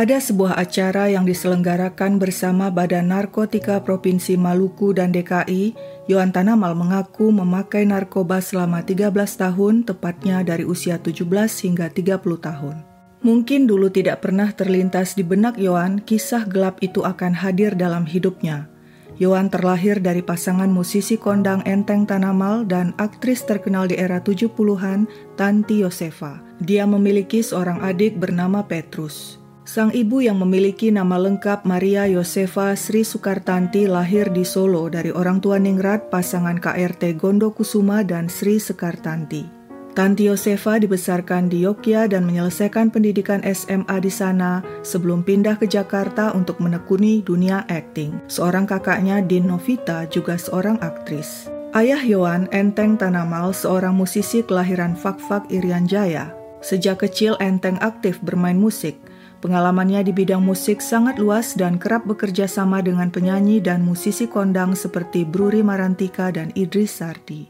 Pada sebuah acara yang diselenggarakan bersama Badan Narkotika Provinsi Maluku dan DKI, Yohan Tanamal mengaku memakai narkoba selama 13 tahun, tepatnya dari usia 17 hingga 30 tahun. Mungkin dulu tidak pernah terlintas di benak Yohan kisah gelap itu akan hadir dalam hidupnya. Yohan terlahir dari pasangan musisi kondang Enteng Tanamal dan aktris terkenal di era 70-an, Tanti Yosefa. Dia memiliki seorang adik bernama Petrus. Sang ibu yang memiliki nama lengkap Maria Yosefa Sri Sukartanti lahir di Solo dari orang tua ningrat pasangan KRT Gondo Kusuma dan Sri Sekartanti. Tanti Yosefa dibesarkan di Yogyakarta dan menyelesaikan pendidikan SMA di sana sebelum pindah ke Jakarta untuk menekuni dunia akting. Seorang kakaknya, Din Novita, juga seorang aktris. Ayah Yohan, Enteng Tanamal, seorang musisi kelahiran Fakfak Irian Jaya. Sejak kecil Enteng aktif bermain musik, Pengalamannya di bidang musik sangat luas dan kerap bekerja sama dengan penyanyi dan musisi kondang seperti Bruri Marantika dan Idris Sardi.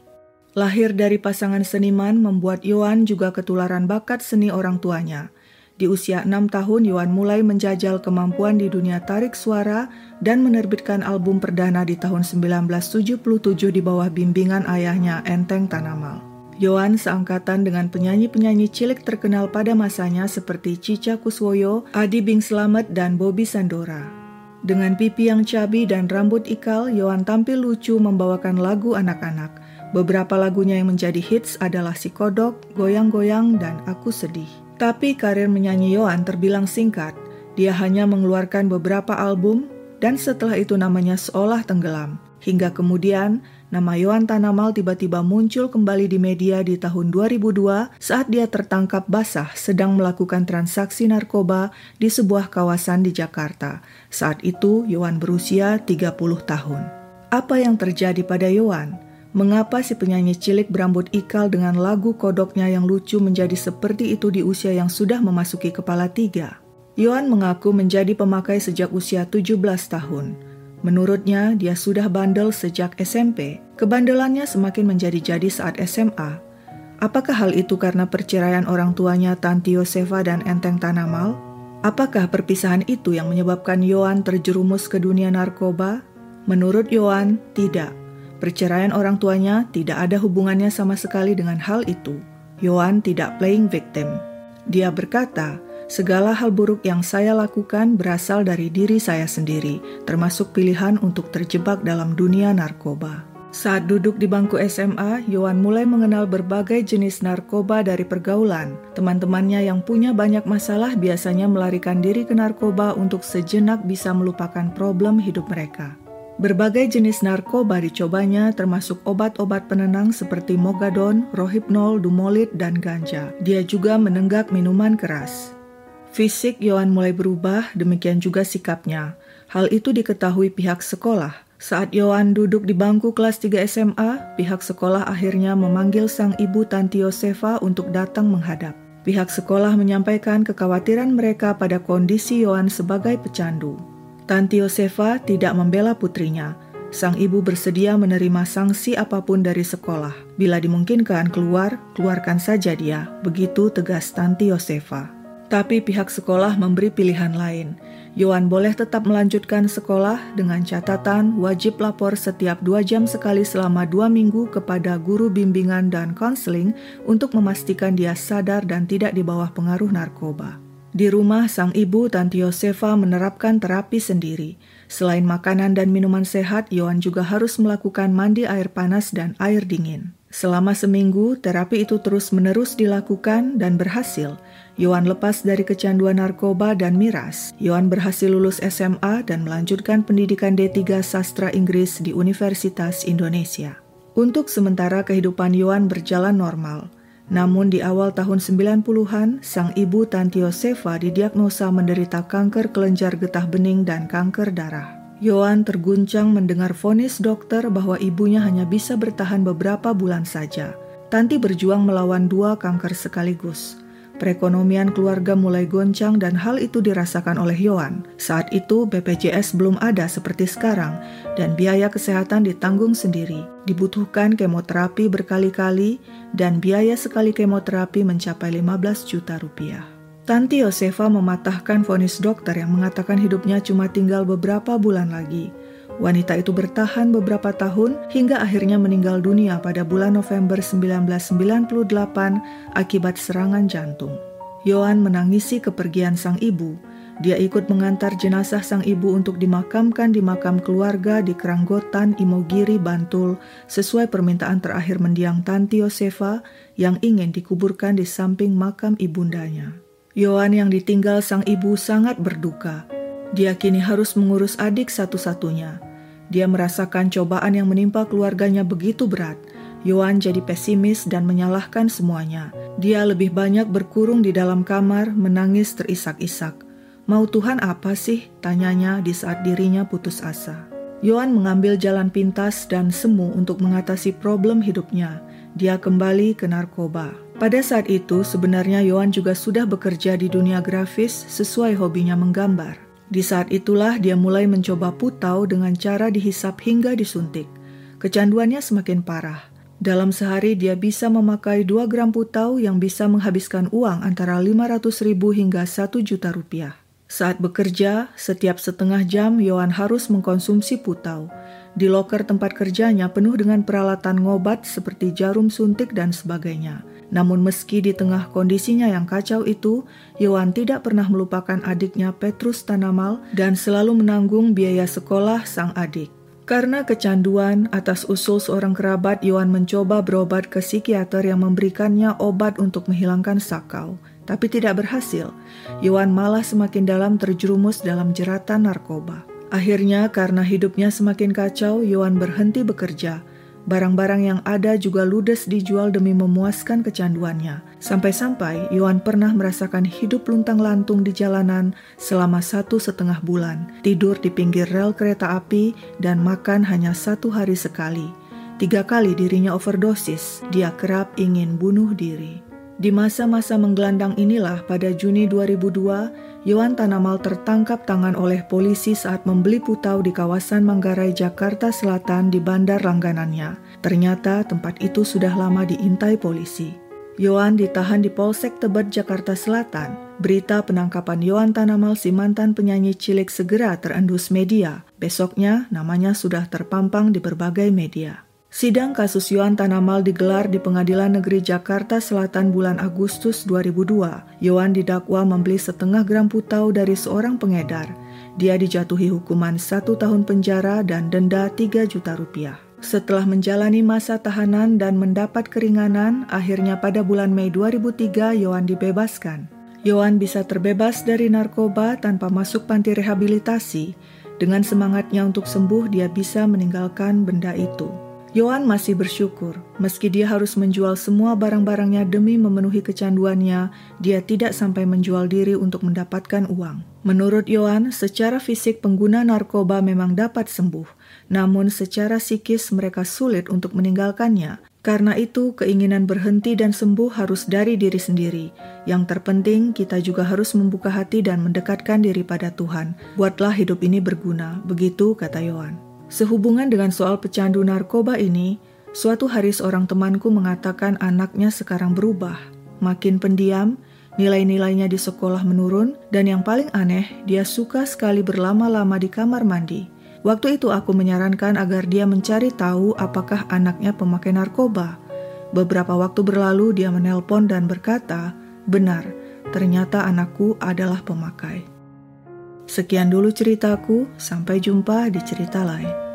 Lahir dari pasangan seniman membuat Yohan juga ketularan bakat seni orang tuanya. Di usia enam tahun, Yohan mulai menjajal kemampuan di dunia tarik suara dan menerbitkan album perdana di tahun 1977 di bawah bimbingan ayahnya Enteng Tanamal. Yohan seangkatan dengan penyanyi-penyanyi cilik terkenal pada masanya seperti Cica Kuswoyo, Adi Bing Slamet, dan Bobby Sandora. Dengan pipi yang cabi dan rambut ikal, Yohan tampil lucu membawakan lagu anak-anak. Beberapa lagunya yang menjadi hits adalah Si Kodok, Goyang-Goyang, dan Aku Sedih. Tapi karir menyanyi Yohan terbilang singkat. Dia hanya mengeluarkan beberapa album, dan setelah itu namanya seolah tenggelam. Hingga kemudian, Nama Yohan Tanamal tiba-tiba muncul kembali di media di tahun 2002 saat dia tertangkap basah sedang melakukan transaksi narkoba di sebuah kawasan di Jakarta. Saat itu, Yohan berusia 30 tahun. Apa yang terjadi pada Yohan? Mengapa si penyanyi cilik berambut ikal dengan lagu kodoknya yang lucu menjadi seperti itu di usia yang sudah memasuki kepala tiga? Yohan mengaku menjadi pemakai sejak usia 17 tahun. Menurutnya, dia sudah bandel sejak SMP. Kebandelannya semakin menjadi-jadi saat SMA. Apakah hal itu karena perceraian orang tuanya Tanti Yosefa dan Enteng Tanamal? Apakah perpisahan itu yang menyebabkan Yohan terjerumus ke dunia narkoba? Menurut Yohan, tidak. Perceraian orang tuanya tidak ada hubungannya sama sekali dengan hal itu. Yohan tidak playing victim. Dia berkata, Segala hal buruk yang saya lakukan berasal dari diri saya sendiri, termasuk pilihan untuk terjebak dalam dunia narkoba. Saat duduk di bangku SMA, Yohan mulai mengenal berbagai jenis narkoba dari pergaulan. Teman-temannya yang punya banyak masalah biasanya melarikan diri ke narkoba untuk sejenak bisa melupakan problem hidup mereka. Berbagai jenis narkoba dicobanya termasuk obat-obat penenang seperti mogadon, rohypnol, dumolit, dan ganja. Dia juga menenggak minuman keras. Fisik Yohan mulai berubah, demikian juga sikapnya. Hal itu diketahui pihak sekolah. Saat Yohan duduk di bangku kelas 3 SMA, pihak sekolah akhirnya memanggil sang ibu Tanti Yosefa untuk datang menghadap. Pihak sekolah menyampaikan kekhawatiran mereka pada kondisi Yohan sebagai pecandu. Tanti Yosefa tidak membela putrinya. Sang ibu bersedia menerima sanksi apa pun dari sekolah. Bila dimungkinkan keluar, keluarkan saja dia. Begitu tegas Tanti Yosefa. Tapi pihak sekolah memberi pilihan lain. Yohan boleh tetap melanjutkan sekolah dengan catatan wajib lapor setiap dua jam sekali selama dua minggu kepada guru bimbingan dan konseling untuk memastikan dia sadar dan tidak di bawah pengaruh narkoba. Di rumah, sang ibu Tanti Yosefa menerapkan terapi sendiri. Selain makanan dan minuman sehat, Yohan juga harus melakukan mandi air panas dan air dingin. Selama seminggu, terapi itu terus-menerus dilakukan dan berhasil. Yohan lepas dari kecanduan narkoba dan miras. Yohan berhasil lulus SMA dan melanjutkan pendidikan D3 Sastra Inggris di Universitas Indonesia. Untuk sementara kehidupan Yohan berjalan normal. Namun di awal tahun 90-an, sang ibu Tanti Yosefa didiagnosa menderita kanker kelenjar getah bening dan kanker darah. Yohan terguncang mendengar vonis dokter bahwa ibunya hanya bisa bertahan beberapa bulan saja. Tanti berjuang melawan dua kanker sekaligus. Perekonomian keluarga mulai goncang dan hal itu dirasakan oleh Yohan. Saat itu BPJS belum ada seperti sekarang dan biaya kesehatan ditanggung sendiri. Dibutuhkan kemoterapi berkali-kali dan biaya sekali kemoterapi mencapai 15 juta rupiah. Tanti Yosefa mematahkan vonis dokter yang mengatakan hidupnya cuma tinggal beberapa bulan lagi. Wanita itu bertahan beberapa tahun hingga akhirnya meninggal dunia pada bulan November 1998 akibat serangan jantung. Yohan menangisi kepergian sang ibu. Dia ikut mengantar jenazah sang ibu untuk dimakamkan di makam keluarga di Keranggotan, Imogiri, Bantul, sesuai permintaan terakhir mendiang Tanti Yosefa yang ingin dikuburkan di samping makam ibundanya. Yohan yang ditinggal sang ibu sangat berduka. Dia kini harus mengurus adik satu-satunya. Dia merasakan cobaan yang menimpa keluarganya begitu berat. Yohan jadi pesimis dan menyalahkan semuanya. Dia lebih banyak berkurung di dalam kamar, menangis terisak-isak. Mau Tuhan apa sih? Tanyanya di saat dirinya putus asa. Yohan mengambil jalan pintas dan semu untuk mengatasi problem hidupnya. Dia kembali ke narkoba. Pada saat itu, sebenarnya Yohan juga sudah bekerja di dunia grafis sesuai hobinya menggambar. Di saat itulah dia mulai mencoba putau dengan cara dihisap hingga disuntik. Kecanduannya semakin parah. Dalam sehari dia bisa memakai 2 gram putau yang bisa menghabiskan uang antara 500 ribu hingga 1 juta rupiah. Saat bekerja, setiap setengah jam Yohan harus mengkonsumsi putau. Di loker tempat kerjanya penuh dengan peralatan ngobat seperti jarum suntik dan sebagainya. Namun meski di tengah kondisinya yang kacau itu, Yohan tidak pernah melupakan adiknya Petrus Tanamal dan selalu menanggung biaya sekolah sang adik. Karena kecanduan, atas usul seorang kerabat, Yohan mencoba berobat ke psikiater yang memberikannya obat untuk menghilangkan sakau. Tapi tidak berhasil, Yohan malah semakin dalam terjerumus dalam jeratan narkoba. Akhirnya karena hidupnya semakin kacau, Yohan berhenti bekerja Barang-barang yang ada juga ludes dijual demi memuaskan kecanduannya. Sampai-sampai Yohan pernah merasakan hidup luntang-lantung di jalanan selama satu setengah bulan, tidur di pinggir rel kereta api, dan makan hanya satu hari sekali. Tiga kali dirinya overdosis, dia kerap ingin bunuh diri. Di masa-masa menggelandang inilah pada Juni 2002, Yohan Tanamal tertangkap tangan oleh polisi saat membeli putau di kawasan Manggarai, Jakarta Selatan di bandar langganannya. Ternyata tempat itu sudah lama diintai polisi. Yohan ditahan di Polsek Tebet, Jakarta Selatan. Berita penangkapan Yohan Tanamal si mantan penyanyi cilik segera terendus media. Besoknya namanya sudah terpampang di berbagai media. Sidang kasus Yohan Tanamal digelar di Pengadilan Negeri Jakarta Selatan bulan Agustus 2002. Yohan didakwa membeli setengah gram putau dari seorang pengedar. Dia dijatuhi hukuman satu tahun penjara dan denda 3 juta rupiah. Setelah menjalani masa tahanan dan mendapat keringanan, akhirnya pada bulan Mei 2003 Yohan dibebaskan. Yohan bisa terbebas dari narkoba tanpa masuk panti rehabilitasi. Dengan semangatnya untuk sembuh, dia bisa meninggalkan benda itu. Yohan masih bersyukur, meski dia harus menjual semua barang-barangnya demi memenuhi kecanduannya, dia tidak sampai menjual diri untuk mendapatkan uang. Menurut Yohan, secara fisik pengguna narkoba memang dapat sembuh, namun secara psikis mereka sulit untuk meninggalkannya. Karena itu, keinginan berhenti dan sembuh harus dari diri sendiri. Yang terpenting, kita juga harus membuka hati dan mendekatkan diri pada Tuhan. Buatlah hidup ini berguna, begitu kata Yohan. Sehubungan dengan soal pecandu narkoba ini, suatu hari seorang temanku mengatakan anaknya sekarang berubah. Makin pendiam, nilai-nilainya di sekolah menurun, dan yang paling aneh, dia suka sekali berlama-lama di kamar mandi. Waktu itu aku menyarankan agar dia mencari tahu apakah anaknya pemakai narkoba. Beberapa waktu berlalu dia menelpon dan berkata, "Benar, ternyata anakku adalah pemakai." Sekian dulu ceritaku, sampai jumpa di cerita lain.